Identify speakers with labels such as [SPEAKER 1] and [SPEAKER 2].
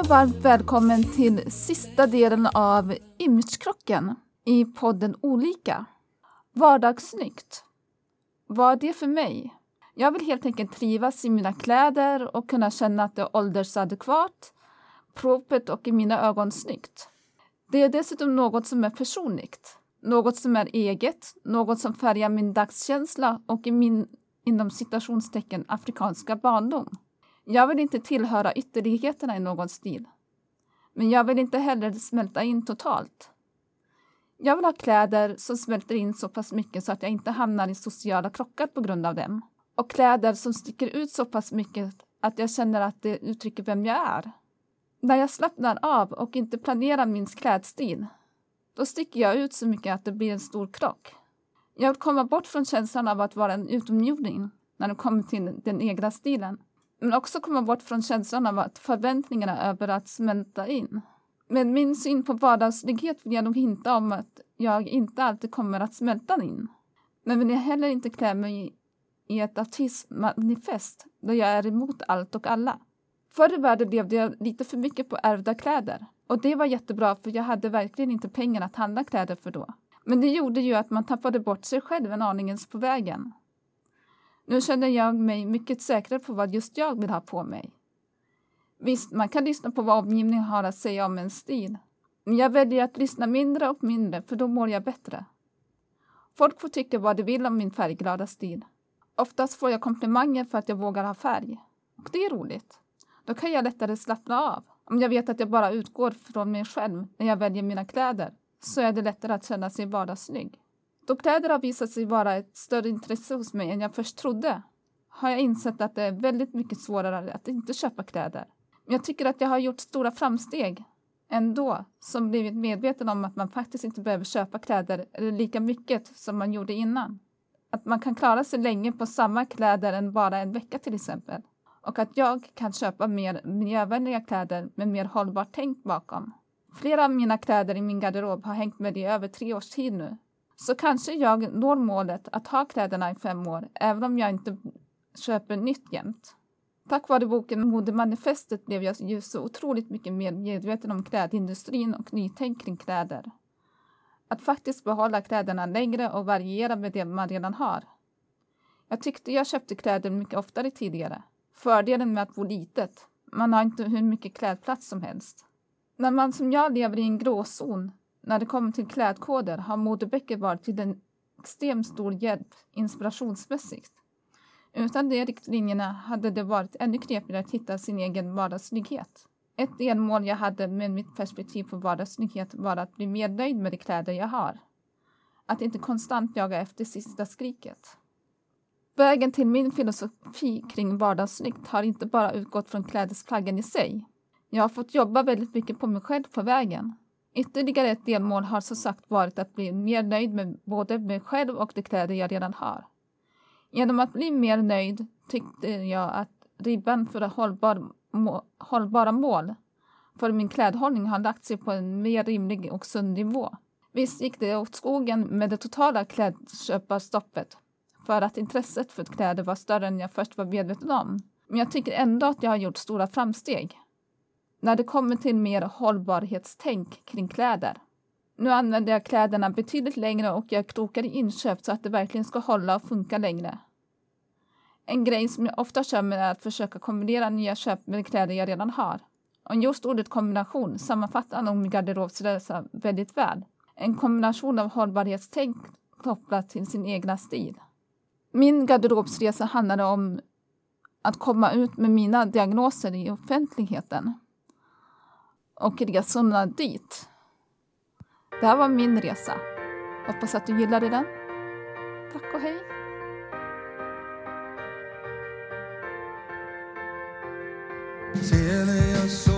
[SPEAKER 1] och varmt välkommen till sista delen av Imagekrocken i podden Olika. Vardagssnyggt. Vad är det för mig? Jag vill helt enkelt trivas i mina kläder och kunna känna att det är åldersadekvat, propert och i mina ögon snyggt. Det är dessutom något som är personligt, något som är eget, något som färgar min dagskänsla och i min inom citationstecken afrikanska barndom. Jag vill inte tillhöra ytterligheterna i någon stil. Men jag vill inte heller smälta in totalt. Jag vill ha kläder som smälter in så pass mycket så att jag inte hamnar i sociala krockar på grund av dem. Och kläder som sticker ut så pass mycket att jag känner att det uttrycker vem jag är. När jag slappnar av och inte planerar min klädstil, då sticker jag ut så mycket att det blir en stor krock. Jag vill komma bort från känslan av att vara en utomjording när det kommer till den egna stilen. Men också komma bort från känslan av att förväntningarna över att smälta in. Med min syn på vardagslighet vill jag nog hinta om att jag inte alltid kommer att smälta in. Men vill jag heller inte klä mig i ett autismmanifest där jag är emot allt och alla. Förr i världen levde jag lite för mycket på ärvda kläder. Och det var jättebra för jag hade verkligen inte pengar att handla kläder för då. Men det gjorde ju att man tappade bort sig själv en aningens på vägen. Nu känner jag mig mycket säkrare på vad just jag vill ha på mig. Visst, man kan lyssna på vad omgivningen har att säga om en stil. Men jag väljer att lyssna mindre och mindre för då mår jag bättre. Folk får tycka vad de vill om min färgglada stil. Oftast får jag komplimanger för att jag vågar ha färg. Och det är roligt. Då kan jag lättare slappna av. Om jag vet att jag bara utgår från mig själv när jag väljer mina kläder så är det lättare att känna sig vardagssnygg. Då kläder har visat sig vara ett större intresse hos mig än jag först trodde har jag insett att det är väldigt mycket svårare att inte köpa kläder. Men jag tycker att jag har gjort stora framsteg ändå, som blivit medveten om att man faktiskt inte behöver köpa kläder eller lika mycket som man gjorde innan. Att man kan klara sig länge på samma kläder än bara en vecka till exempel. Och att jag kan köpa mer miljövänliga kläder med mer hållbart tänk bakom. Flera av mina kläder i min garderob har hängt med i över tre års tid nu. Så kanske jag når målet att ha kläderna i fem år, även om jag inte köper nytt jämt. Tack vare boken Modemanifestet blev jag ju så otroligt mycket mer medveten om klädindustrin och nytänk kring kläder. Att faktiskt behålla kläderna längre och variera med det man redan har. Jag tyckte jag köpte kläder mycket oftare tidigare. Fördelen med att bo litet, man har inte hur mycket klädplats som helst. När man som jag lever i en gråzon när det kommer till klädkoder har modeböcker varit till en extremt stor hjälp inspirationsmässigt. Utan de riktlinjerna hade det varit ännu knepigare att hitta sin egen vardagssnygghet. Ett delmål jag hade med mitt perspektiv på vardagssnygghet var att bli mer nöjd med de kläder jag har. Att inte konstant jaga efter sista skriket. Vägen till min filosofi kring vardagssnyggt har inte bara utgått från klädesplaggen i sig jag har fått jobba väldigt mycket på mig själv på vägen. Ytterligare ett delmål har som sagt varit att bli mer nöjd med både mig själv och de kläder jag redan har. Genom att bli mer nöjd tyckte jag att ribban för hållbar, må, hållbara mål för min klädhållning har lagt sig på en mer rimlig och sund nivå. Visst gick det åt skogen med det totala klädköparstoppet för att intresset för kläder var större än jag först var medveten om. Men jag tycker ändå att jag har gjort stora framsteg när det kommer till mer hållbarhetstänk kring kläder. Nu använder jag kläderna betydligt längre och jag krokar i inköp så att det verkligen ska hålla och funka längre. En grej som jag ofta kör med är att försöka kombinera nya köp med kläder jag redan har. Och just ordet kombination sammanfattar nog min garderobsresa väldigt väl. En kombination av hållbarhetstänk kopplat till sin egna stil. Min garderobsresa handlade om att komma ut med mina diagnoser i offentligheten och resorna dit. Det här var min resa. Hoppas att du gillade den. Tack och hej!
[SPEAKER 2] Feeling